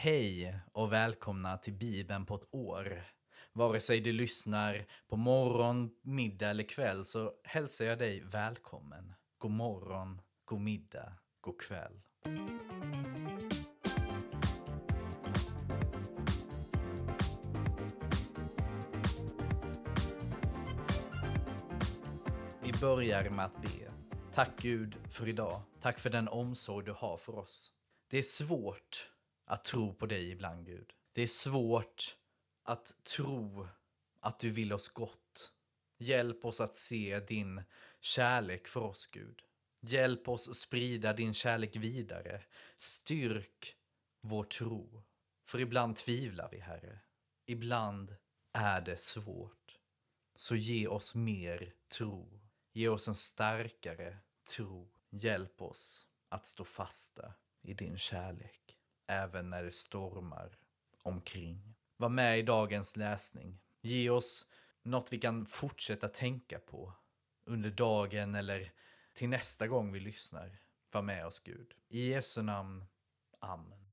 Hej och välkomna till Bibeln på ett år. Vare sig du lyssnar på morgon, middag eller kväll så hälsar jag dig välkommen. God morgon, god middag, god kväll. Vi börjar med att be. Tack Gud för idag. Tack för den omsorg du har för oss. Det är svårt att tro på dig ibland Gud. Det är svårt att tro att du vill oss gott. Hjälp oss att se din kärlek för oss Gud. Hjälp oss sprida din kärlek vidare. Styrk vår tro. För ibland tvivlar vi, Herre. Ibland är det svårt. Så ge oss mer tro. Ge oss en starkare tro. Hjälp oss att stå fasta i din kärlek, även när det stormar omkring. Var med i dagens läsning. Ge oss något vi kan fortsätta tänka på under dagen eller till nästa gång vi lyssnar. Var med oss Gud. I Jesu namn. Amen.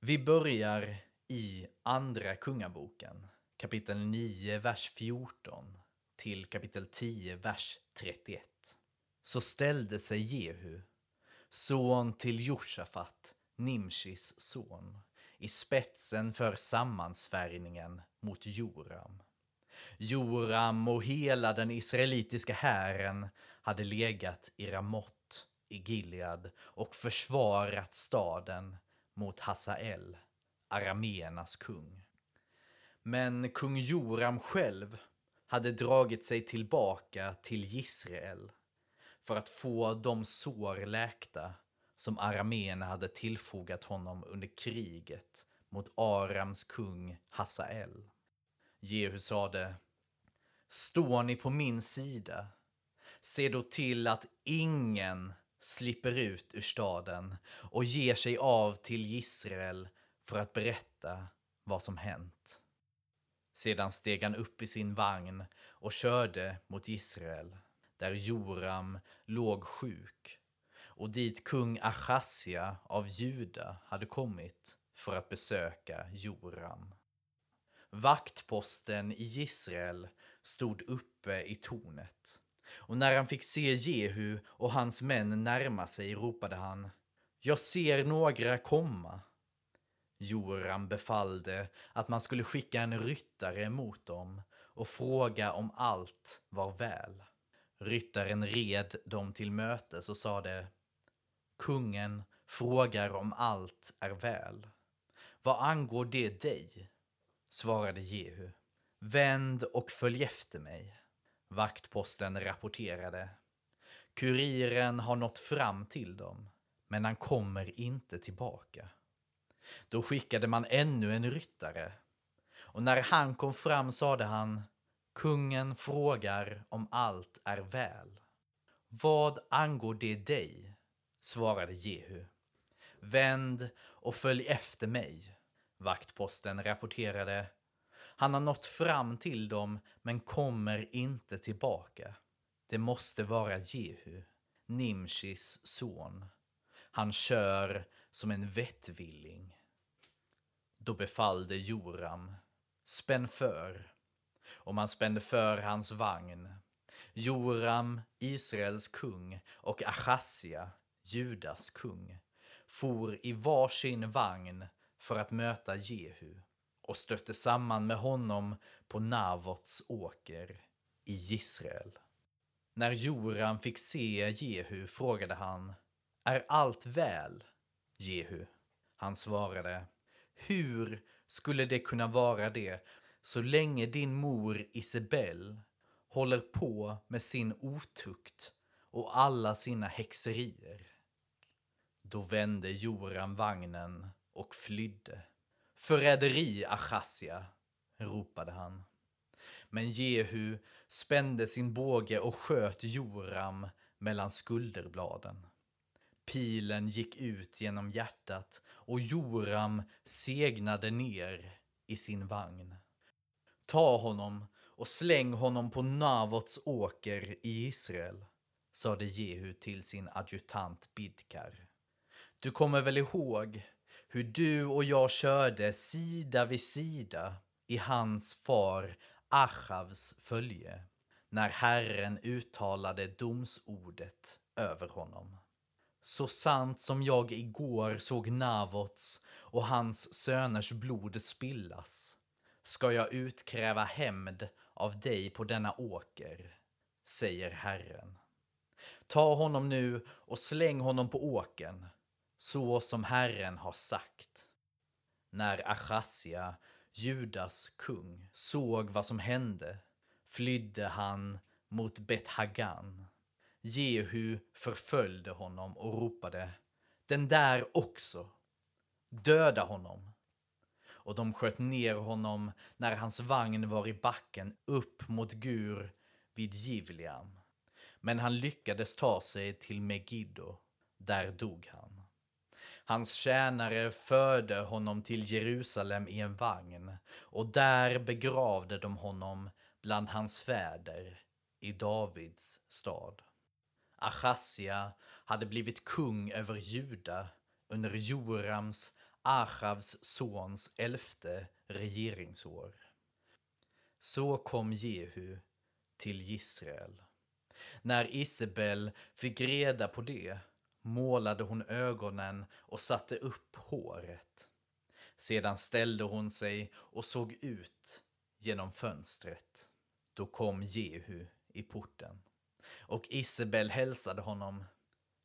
Vi börjar i Andra Kungaboken, kapitel 9, vers 14 till kapitel 10, vers 31. Så ställde sig Jehu, son till Josafat, Nimshis son, i spetsen för sammansvärjningen mot Joram. Joram och hela den israelitiska hären hade legat i Ramot, i Gilead och försvarat staden mot Hasael, arameernas kung. Men kung Joram själv hade dragit sig tillbaka till Israel för att få de sår läkta som arameerna hade tillfogat honom under kriget mot Arams kung Hasael. Jehu sade Står ni på min sida? Se då till att ingen slipper ut ur staden och ger sig av till Israel för att berätta vad som hänt. Sedan steg han upp i sin vagn och körde mot Israel, där Joram låg sjuk och dit kung Achasia av Juda hade kommit för att besöka Joram. Vaktposten i Israel stod uppe i tornet och när han fick se Jehu och hans män närma sig ropade han Jag ser några komma. Joram befallde att man skulle skicka en ryttare mot dem och fråga om allt var väl. Ryttaren red dem till mötes och sade Kungen frågar om allt är väl. Vad angår det dig? svarade Jehu. Vänd och följ efter mig. Vaktposten rapporterade. Kuriren har nått fram till dem, men han kommer inte tillbaka. Då skickade man ännu en ryttare, och när han kom fram sade han Kungen frågar om allt är väl. Vad angår det dig? Svarade Jehu. Vänd och följ efter mig. Vaktposten rapporterade. Han har nått fram till dem men kommer inte tillbaka. Det måste vara Jehu, Nimshis son. Han kör som en vettvilling. Då befallde Joram, spänn för. Och man spände för hans vagn. Joram, Israels kung, och Achassia, Judas kung, for i varsin vagn för att möta Jehu och stötte samman med honom på Navots åker i Israel. När Joram fick se Jehu frågade han Är allt väl, Jehu? Han svarade Hur skulle det kunna vara det så länge din mor Isabel håller på med sin otukt och alla sina häxerier? Då vände Joram vagnen och flydde. Förräderi, Achassia, ropade han. Men Jehu spände sin båge och sköt Joram mellan skulderbladen. Pilen gick ut genom hjärtat och Joram segnade ner i sin vagn. Ta honom och släng honom på Navots åker i Israel, sade Jehu till sin adjutant Bidkar. Du kommer väl ihåg hur du och jag körde sida vid sida i hans far Achavs följe när Herren uttalade domsordet över honom. Så sant som jag igår såg Navots och hans söners blod spillas ska jag utkräva hämnd av dig på denna åker, säger Herren. Ta honom nu och släng honom på åken, så som Herren har sagt. När Achasia, Judas kung, såg vad som hände flydde han mot Bethagan. Jehu förföljde honom och ropade Den där också! Döda honom! Och de sköt ner honom när hans vagn var i backen upp mot Gur vid Givliam. Men han lyckades ta sig till Megiddo. Där dog han. Hans tjänare förde honom till Jerusalem i en vagn och där begravde de honom bland hans fäder i Davids stad. Achasia hade blivit kung över Juda under Jorams, Achavs sons elfte regeringsår. Så kom Jehu till Israel. När Isabel fick reda på det målade hon ögonen och satte upp håret. Sedan ställde hon sig och såg ut genom fönstret. Då kom Jehu i porten. Och Isabel hälsade honom.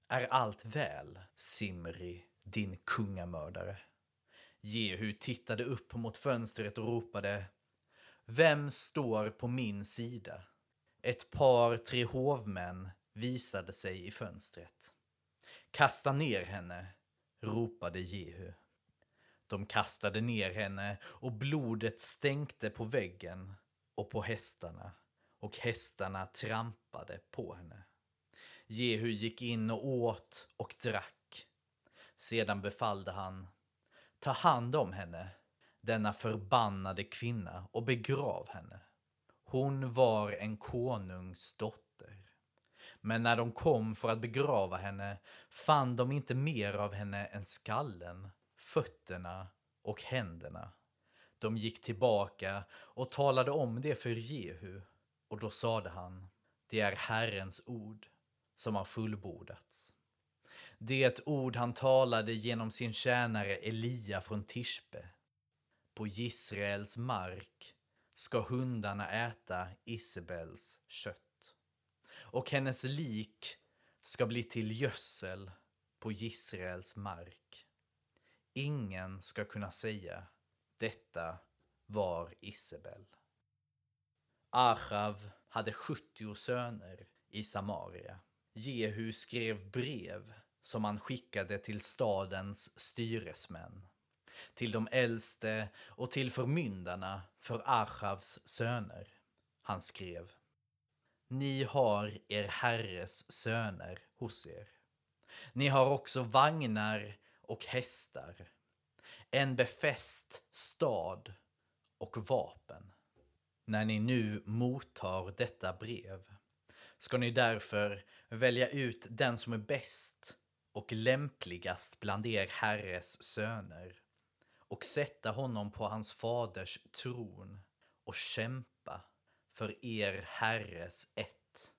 Är allt väl, Simri, din kungamördare? Jehu tittade upp mot fönstret och ropade. Vem står på min sida? Ett par, tre hovmän visade sig i fönstret. Kasta ner henne, ropade Jehu. De kastade ner henne och blodet stänkte på väggen och på hästarna och hästarna trampade på henne. Jehu gick in och åt och drack. Sedan befallde han, ta hand om henne, denna förbannade kvinna, och begrav henne. Hon var en konungs dotter. Men när de kom för att begrava henne fann de inte mer av henne än skallen, fötterna och händerna. De gick tillbaka och talade om det för Jehu och då sade han, det är Herrens ord som har fullbordats. Det ord han talade genom sin tjänare Elia från Tishbe. På Israels mark ska hundarna äta Isabels kött. Och hennes lik ska bli till gödsel på Israels mark. Ingen ska kunna säga detta var Isabel. Achav hade 70 söner i Samaria. Jehu skrev brev som han skickade till stadens styresmän, till de äldste och till förmyndarna för Achavs söner. Han skrev ni har er herres söner hos er. Ni har också vagnar och hästar, en befäst stad och vapen. När ni nu mottar detta brev ska ni därför välja ut den som är bäst och lämpligast bland er herres söner och sätta honom på hans faders tron och kämpa för er herres ett.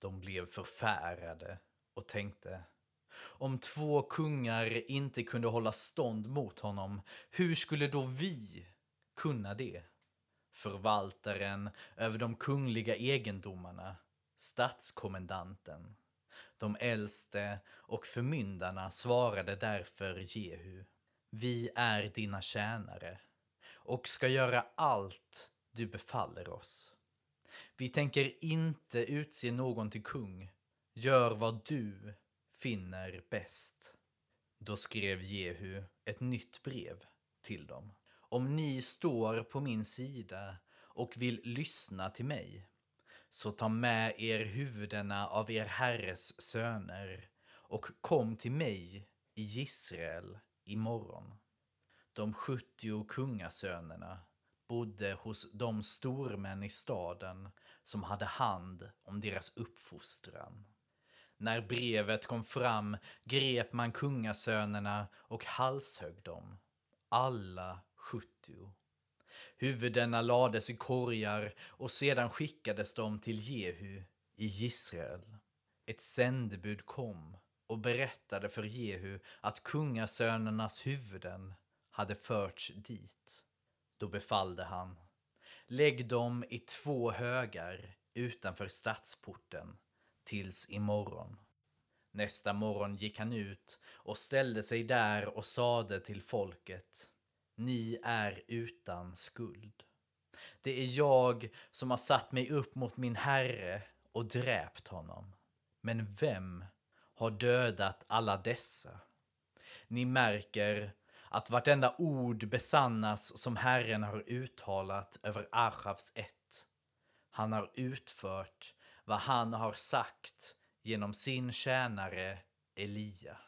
De blev förfärade och tänkte om två kungar inte kunde hålla stånd mot honom, hur skulle då vi kunna det? förvaltaren över de kungliga egendomarna, statskommendanten. De äldste och förmyndarna svarade därför Jehu. Vi är dina tjänare och ska göra allt du befaller oss. Vi tänker inte utse någon till kung. Gör vad du finner bäst. Då skrev Jehu ett nytt brev till dem. Om ni står på min sida och vill lyssna till mig, så ta med er huvudena av er herres söner och kom till mig i Israel imorgon. De sjuttio kungasönerna bodde hos de stormän i staden som hade hand om deras uppfostran. När brevet kom fram grep man kungasönerna och halshögg dem. Alla sjuttio. Huvudena lades i korgar och sedan skickades de till Jehu i Israel. Ett sändebud kom och berättade för Jehu att kungasönernas huvuden hade förts dit. Då befallde han, lägg dem i två högar utanför stadsporten tills imorgon. Nästa morgon gick han ut och ställde sig där och sade till folket, ni är utan skuld. Det är jag som har satt mig upp mot min herre och dräpt honom. Men vem har dödat alla dessa? Ni märker att vartenda ord besannas som Herren har uttalat över Achavs ett. Han har utfört vad han har sagt genom sin tjänare Elia.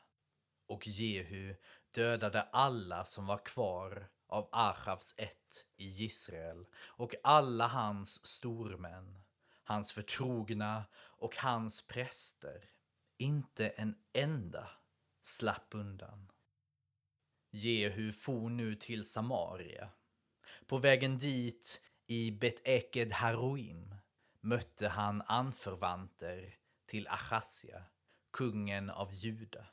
Och Jehu dödade alla som var kvar av Achavs ett i Israel och alla hans stormän, hans förtrogna och hans präster. Inte en enda slapp undan. Jehu for nu till Samaria. På vägen dit, i Bet-Eked Haroim, mötte han anförvanter till Achasia, kungen av Juda.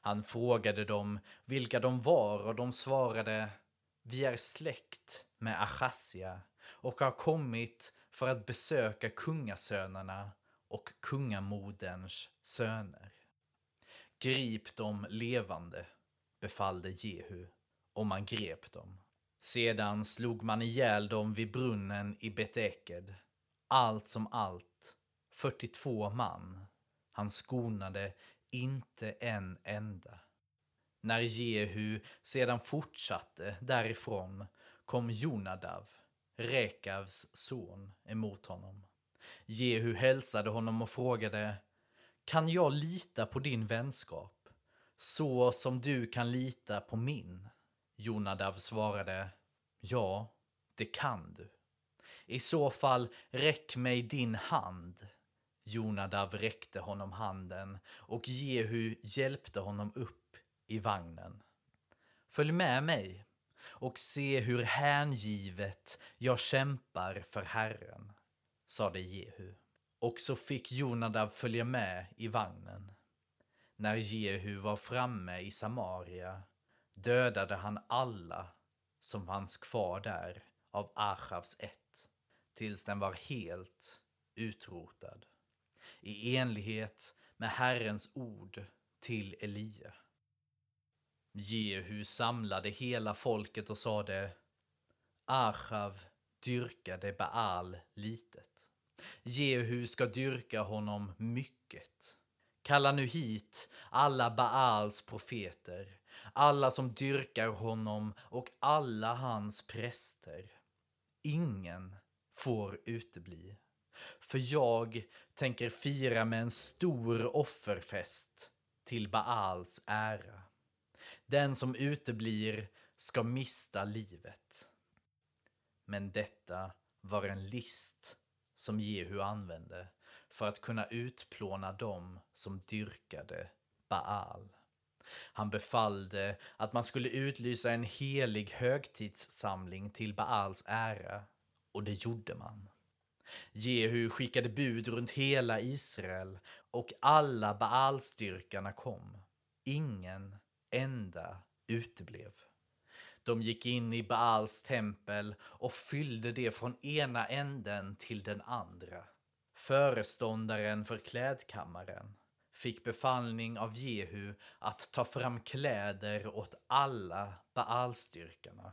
Han frågade dem vilka de var och de svarade Vi är släkt med Achasia och har kommit för att besöka kungasönerna och kungamoderns söner. Grip dem levande, befallde Jehu, och man grep dem. Sedan slog man ihjäl dem vid brunnen i Beteked, allt som allt, 42 man. Han skonade inte en enda. När Jehu sedan fortsatte därifrån kom Jonadav, Rekavs son, emot honom. Jehu hälsade honom och frågade Kan jag lita på din vänskap? Så som du kan lita på min? Jonadav svarade Ja, det kan du. I så fall räck mig din hand. Jonadav räckte honom handen och Jehu hjälpte honom upp i vagnen. Följ med mig och se hur hängivet jag kämpar för Herren, sade Jehu. Och så fick Jonadav följa med i vagnen. När Jehu var framme i Samaria dödade han alla som fanns kvar där av Achavs ett, tills den var helt utrotad, i enlighet med Herrens ord till Elia. Jehu samlade hela folket och sade Achav dyrkade Baal litet. Jehu ska dyrka honom mycket. Kalla nu hit alla Baals profeter, alla som dyrkar honom och alla hans präster. Ingen får utebli. För jag tänker fira med en stor offerfest till Baals ära. Den som uteblir ska mista livet. Men detta var en list som Jehu använde för att kunna utplåna dem som dyrkade Baal. Han befallde att man skulle utlysa en helig högtidssamling till Baals ära och det gjorde man. Jehu skickade bud runt hela Israel och alla Baalstyrkarna kom. Ingen enda uteblev. De gick in i Baals tempel och fyllde det från ena änden till den andra. Föreståndaren för klädkammaren fick befallning av Jehu att ta fram kläder åt alla Baalstyrkarna.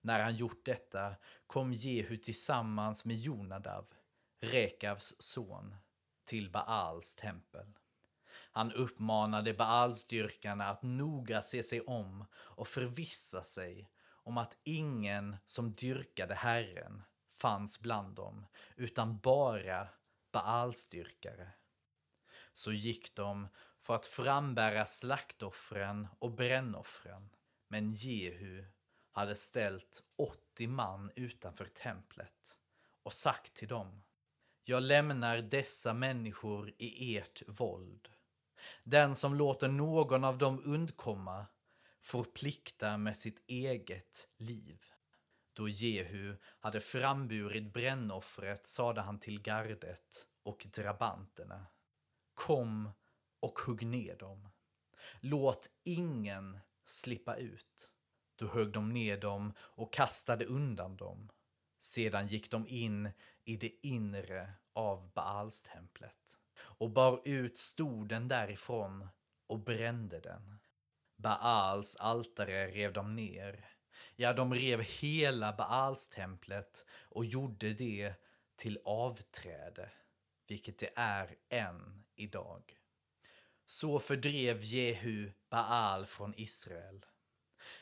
När han gjort detta kom Jehu tillsammans med Jonadav, Rekavs son, till Baals tempel. Han uppmanade Baalstyrkarna att noga se sig om och förvissa sig om att ingen som dyrkade Herren fanns bland dem, utan bara Baalstyrkare. Så gick de för att frambära slaktoffren och brännoffren, men Jehu hade ställt 80 man utanför templet och sagt till dem Jag lämnar dessa människor i ert våld. Den som låter någon av dem undkomma får plikta med sitt eget liv. Då Jehu hade framburit brännoffret sade han till gardet och drabanterna. Kom och hugg ner dem. Låt ingen slippa ut. Då högg de ner dem och kastade undan dem. Sedan gick de in i det inre av Baalstemplet och bar ut stoden därifrån och brände den. Baals altare rev de ner. Ja, de rev hela Baalstemplet och gjorde det till avträde, vilket det är än idag. Så fördrev Jehu Baal från Israel.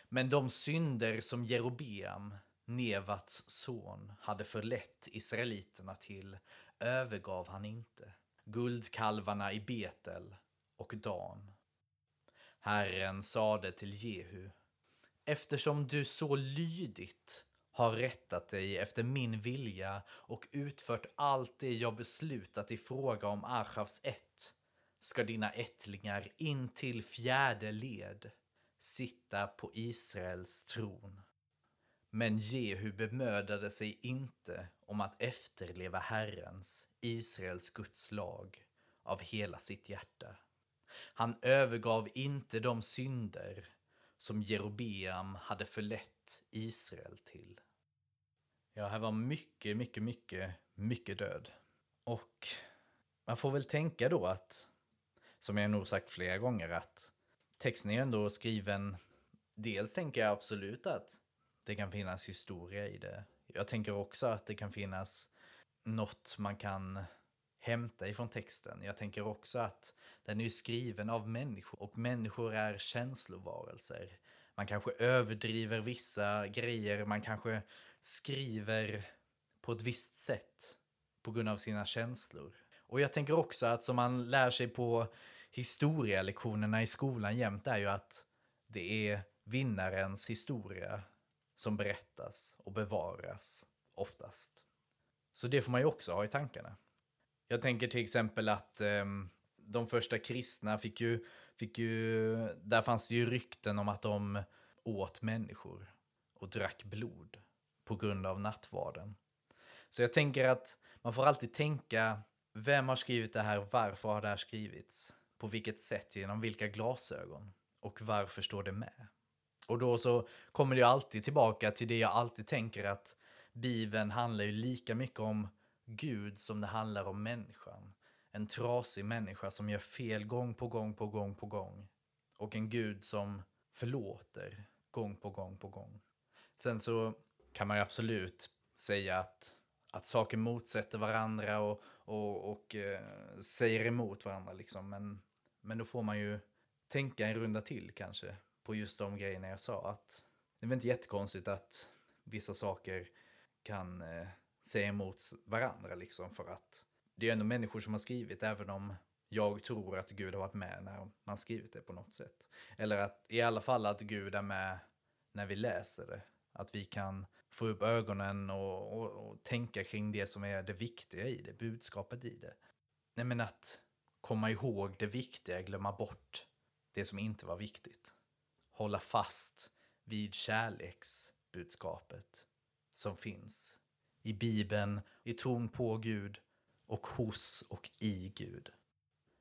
Men de synder som Jerobeam, Nevats son, hade förlett israeliterna till övergav han inte. Guldkalvarna i Betel och Dan. Herren sade till Jehu, eftersom du så lydigt har rättat dig efter min vilja och utfört allt det jag beslutat i fråga om Achavs ett, ska dina ättlingar in till fjärde led sitta på Israels tron. Men Jehu bemödade sig inte om att efterleva Herrens, Israels Guds lag, av hela sitt hjärta. Han övergav inte de synder som Jerobeam hade förlett Israel till. Ja, här var mycket, mycket, mycket, mycket död. Och man får väl tänka då att, som jag nog sagt flera gånger, att texten är ändå skriven, dels tänker jag absolut att det kan finnas historia i det. Jag tänker också att det kan finnas något man kan hämta ifrån texten. Jag tänker också att den är skriven av människor och människor är känslovarelser. Man kanske överdriver vissa grejer, man kanske skriver på ett visst sätt på grund av sina känslor. Och jag tänker också att som man lär sig på historielektionerna i skolan jämt är ju att det är vinnarens historia som berättas och bevaras oftast. Så det får man ju också ha i tankarna. Jag tänker till exempel att eh, de första kristna fick ju, fick ju, där fanns det ju rykten om att de åt människor och drack blod på grund av nattvarden. Så jag tänker att man får alltid tänka, vem har skrivit det här, varför har det här skrivits? På vilket sätt, genom vilka glasögon? Och varför står det med? Och då så kommer det ju alltid tillbaka till det jag alltid tänker att Bibeln handlar ju lika mycket om Gud som det handlar om människan. En trasig människa som gör fel gång på gång på gång på gång. Och en Gud som förlåter gång på gång på gång. Sen så kan man ju absolut säga att, att saker motsätter varandra och, och, och eh, säger emot varandra. Liksom. Men, men då får man ju tänka en runda till kanske på just de grejerna jag sa. Att det är väl inte jättekonstigt att vissa saker kan eh, sig emot varandra liksom för att det är ändå människor som har skrivit även om jag tror att Gud har varit med när man skrivit det på något sätt. Eller att i alla fall att Gud är med när vi läser det. Att vi kan få upp ögonen och, och, och tänka kring det som är det viktiga i det, budskapet i det. Nej men att komma ihåg det viktiga, glömma bort det som inte var viktigt. Hålla fast vid kärleksbudskapet som finns i Bibeln, i tron på Gud och hos och i Gud.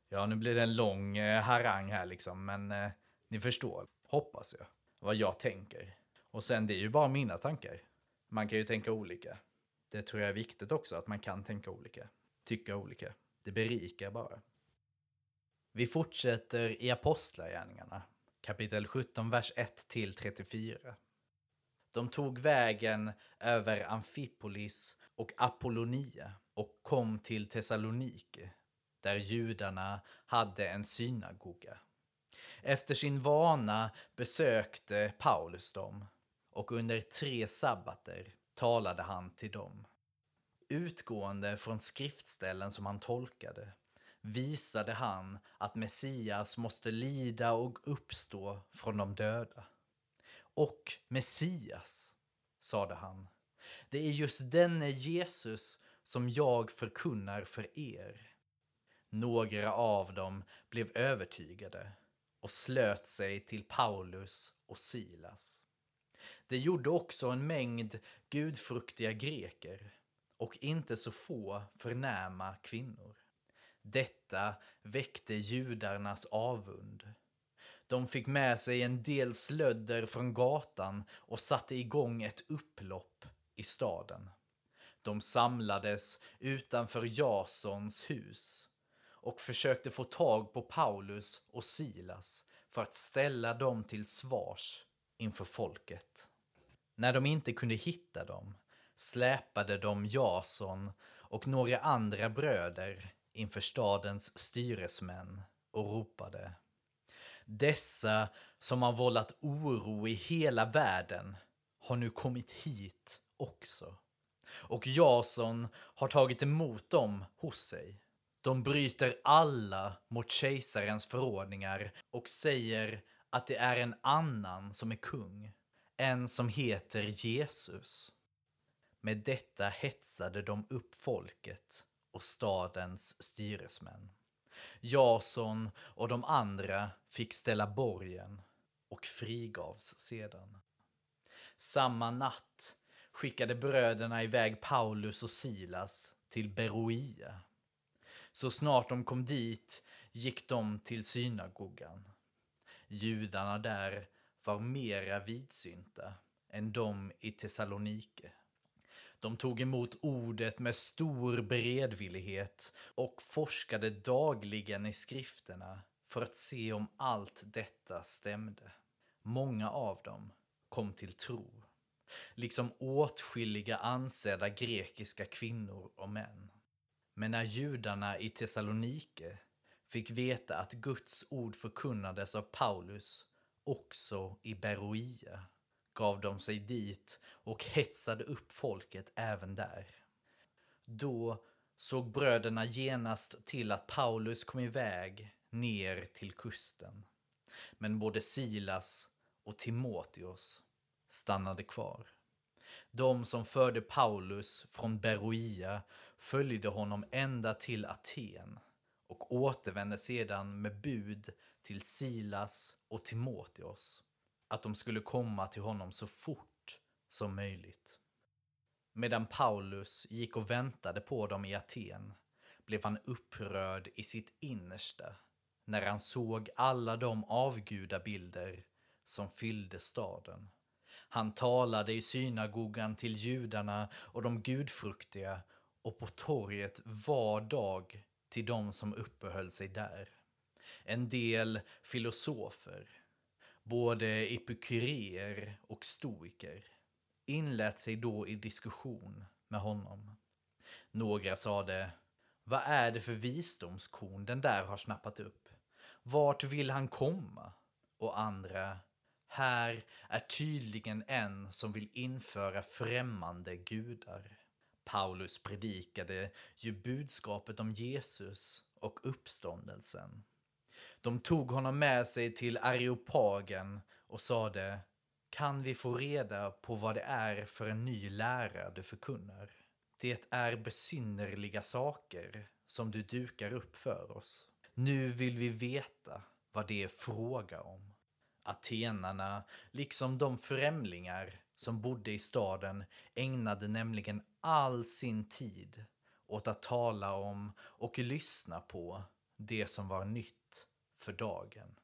Ja, nu blir det en lång eh, harang här liksom, men eh, ni förstår, hoppas jag, vad jag tänker. Och sen, det är ju bara mina tankar. Man kan ju tänka olika. Det tror jag är viktigt också, att man kan tänka olika. Tycka olika. Det berikar bara. Vi fortsätter i Apostlagärningarna, kapitel 17, vers 1 till 34. De tog vägen över Amfipolis och Apollonia och kom till Thessaloniki där judarna hade en synagoga. Efter sin vana besökte Paulus dem och under tre sabbater talade han till dem. Utgående från skriftställen som han tolkade visade han att Messias måste lida och uppstå från de döda. Och Messias, sade han, det är just denne Jesus som jag förkunnar för er. Några av dem blev övertygade och slöt sig till Paulus och Silas. Det gjorde också en mängd gudfruktiga greker och inte så få förnäma kvinnor. Detta väckte judarnas avund. De fick med sig en del slödder från gatan och satte igång ett upplopp i staden. De samlades utanför Jasons hus och försökte få tag på Paulus och Silas för att ställa dem till svars inför folket. När de inte kunde hitta dem släpade de Jason och några andra bröder inför stadens styresmän och ropade dessa som har vållat oro i hela världen har nu kommit hit också. Och Jason har tagit emot dem hos sig. De bryter alla mot kejsarens förordningar och säger att det är en annan som är kung, en som heter Jesus. Med detta hetsade de upp folket och stadens styresmän. Jason och de andra fick ställa borgen och frigavs sedan. Samma natt skickade bröderna iväg Paulus och Silas till Beroia. Så snart de kom dit gick de till synagogan. Judarna där var mera vidsynta än de i Thessalonike. De tog emot ordet med stor beredvillighet och forskade dagligen i skrifterna för att se om allt detta stämde. Många av dem kom till tro, liksom åtskilliga ansedda grekiska kvinnor och män. Men när judarna i Thessalonike fick veta att Guds ord förkunnades av Paulus också i Beroia gav de sig dit och hetsade upp folket även där. Då såg bröderna genast till att Paulus kom iväg ner till kusten. Men både Silas och Timoteos stannade kvar. De som förde Paulus från Beroia följde honom ända till Aten och återvände sedan med bud till Silas och Timoteos att de skulle komma till honom så fort som möjligt. Medan Paulus gick och väntade på dem i Aten blev han upprörd i sitt innersta när han såg alla de avgudabilder som fyllde staden. Han talade i synagogan till judarna och de gudfruktiga och på torget var dag till de som uppehöll sig där. En del filosofer, både epikuréer och stoiker, inlät sig då i diskussion med honom. Några sade, vad är det för visdomskorn den där har snappat upp? Vart vill han komma? Och andra, här är tydligen en som vill införa främmande gudar. Paulus predikade ju budskapet om Jesus och uppståndelsen. De tog honom med sig till Areopagen och sade Kan vi få reda på vad det är för en ny lära du förkunnar? Det är besynnerliga saker som du dukar upp för oss. Nu vill vi veta vad det är fråga om. Atenarna, liksom de främlingar som bodde i staden, ägnade nämligen all sin tid åt att tala om och lyssna på det som var nytt för dagen.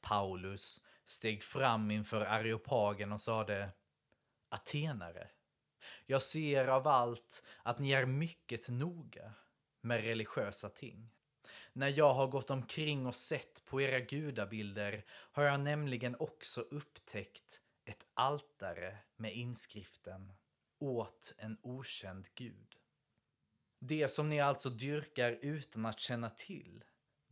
Paulus steg fram inför areopagen och sade Atenare, jag ser av allt att ni är mycket noga med religiösa ting. När jag har gått omkring och sett på era gudabilder har jag nämligen också upptäckt ett altare med inskriften åt en okänd gud. Det som ni alltså dyrkar utan att känna till,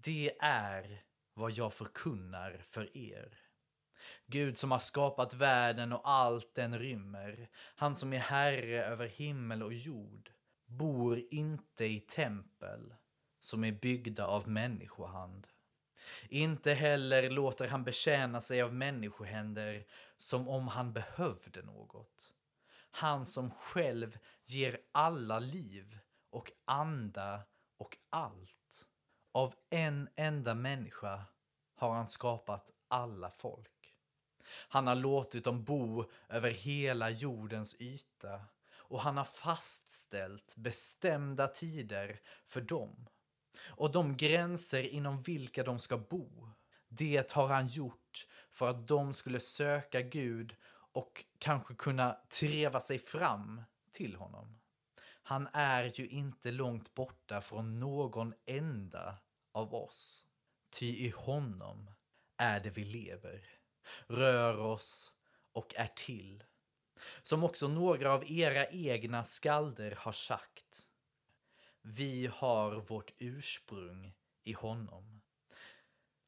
det är vad jag förkunnar för er. Gud som har skapat världen och allt den rymmer, han som är herre över himmel och jord, bor inte i tempel som är byggda av människohand. Inte heller låter han betjäna sig av människohänder som om han behövde något. Han som själv ger alla liv och anda och allt. Av en enda människa har han skapat alla folk. Han har låtit dem bo över hela jordens yta och han har fastställt bestämda tider för dem och de gränser inom vilka de ska bo. Det har han gjort för att de skulle söka Gud och kanske kunna treva sig fram till honom. Han är ju inte långt borta från någon enda av oss. Ty i honom är det vi lever, rör oss och är till. Som också några av era egna skalder har sagt. Vi har vårt ursprung i honom.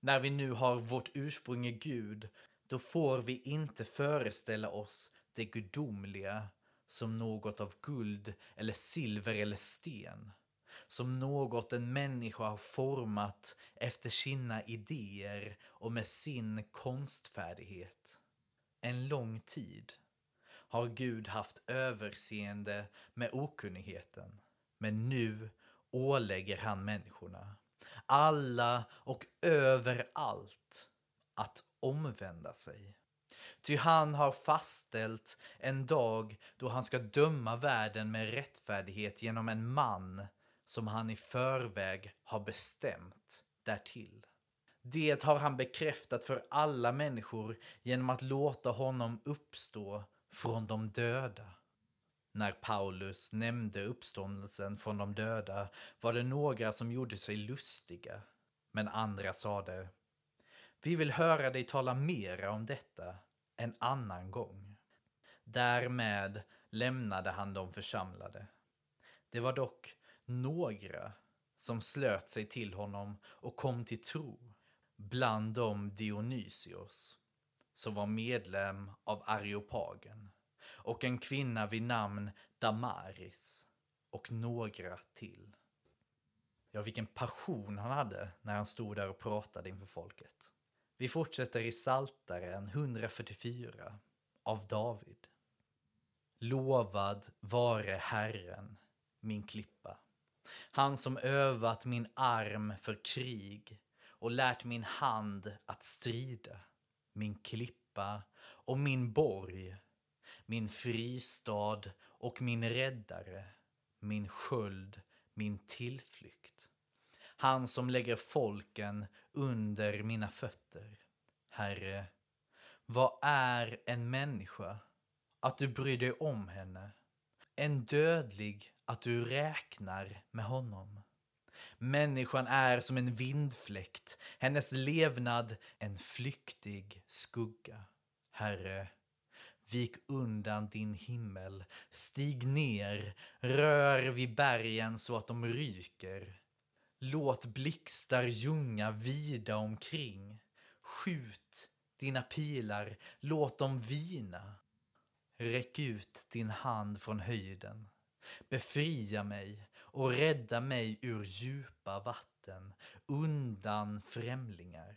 När vi nu har vårt ursprung i Gud, då får vi inte föreställa oss det gudomliga som något av guld eller silver eller sten. Som något en människa har format efter sina idéer och med sin konstfärdighet. En lång tid har Gud haft överseende med okunnigheten. Men nu ålägger han människorna, alla och överallt, att omvända sig. Ty han har fastställt en dag då han ska döma världen med rättfärdighet genom en man som han i förväg har bestämt därtill. Det har han bekräftat för alla människor genom att låta honom uppstå från de döda. När Paulus nämnde uppståndelsen från de döda var det några som gjorde sig lustiga, men andra sade Vi vill höra dig tala mera om detta en annan gång. Därmed lämnade han de församlade. Det var dock några som slöt sig till honom och kom till tro, bland dem Dionysios, som var medlem av Areopagen, och en kvinna vid namn Damaris, och några till. Ja, vilken passion han hade när han stod där och pratade inför folket. Vi fortsätter i Saltaren 144 av David. Lovad vare Herren, min klippa. Han som övat min arm för krig och lärt min hand att strida. Min klippa och min borg, min fristad och min räddare, min sköld, min tillflykt. Han som lägger folken under mina fötter. Herre, vad är en människa att du bryr dig om henne? En dödlig att du räknar med honom. Människan är som en vindfläkt, hennes levnad en flyktig skugga. Herre, vik undan din himmel, stig ner, rör vid bergen så att de ryker. Låt blixtar ljunga vida omkring. Skjut dina pilar, låt dem vina. Räck ut din hand från höjden. Befria mig och rädda mig ur djupa vatten, undan främlingar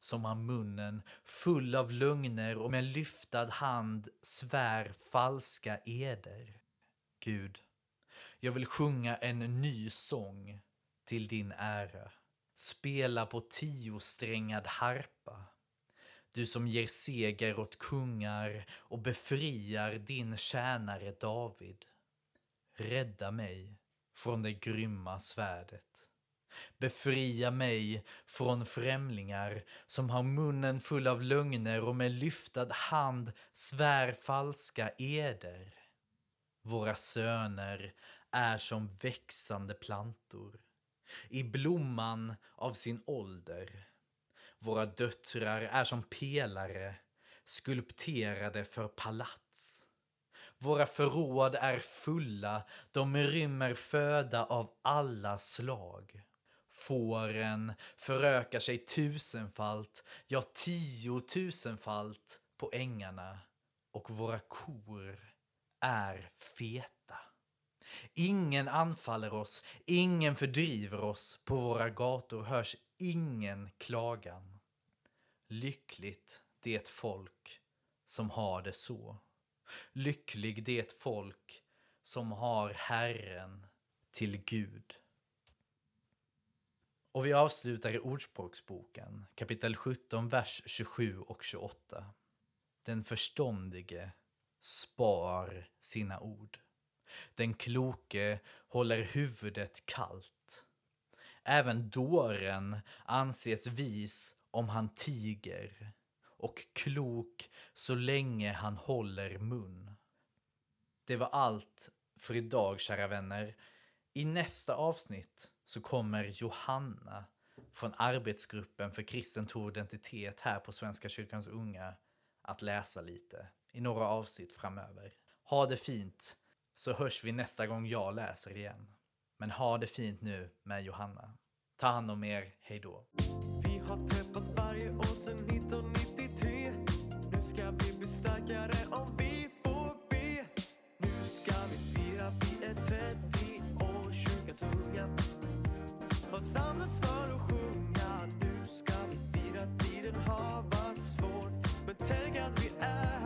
som har munnen full av lögner och med lyftad hand svär falska eder. Gud, jag vill sjunga en ny sång till din ära. Spela på tiosträngad harpa. Du som ger seger åt kungar och befriar din tjänare David. Rädda mig från det grymma svärdet. Befria mig från främlingar som har munnen full av lögner och med lyftad hand svär falska eder. Våra söner är som växande plantor i blomman av sin ålder. Våra döttrar är som pelare skulpterade för palats. Våra förråd är fulla, de rymmer föda av alla slag. Fåren förökar sig tusenfalt, ja tiotusenfalt på ängarna och våra kor är feta. Ingen anfaller oss, ingen fördriver oss, på våra gator hörs ingen klagan. Lyckligt det folk som har det så. Lycklig det folk som har Herren till Gud. Och vi avslutar i Ordspråksboken, kapitel 17, vers 27 och 28. Den förståndige spar sina ord. Den kloke håller huvudet kallt. Även dåren anses vis om han tiger och klok så länge han håller mun. Det var allt för idag, kära vänner. I nästa avsnitt så kommer Johanna från arbetsgruppen för kristen tro och identitet här på Svenska kyrkans unga att läsa lite i några avsnitt framöver. Ha det fint, så hörs vi nästa gång jag läser igen. Men ha det fint nu med Johanna. Ta hand om er, hejdå. Vi har träffats varje år sedan 1993. Nu ska vi bli starkare om vi får be. Nu ska vi fira, vi är 30 år, kyrkans unga. Har samlats för att sjunga? Nu ska vi fira, tiden har varit svår. Men tänk att vi är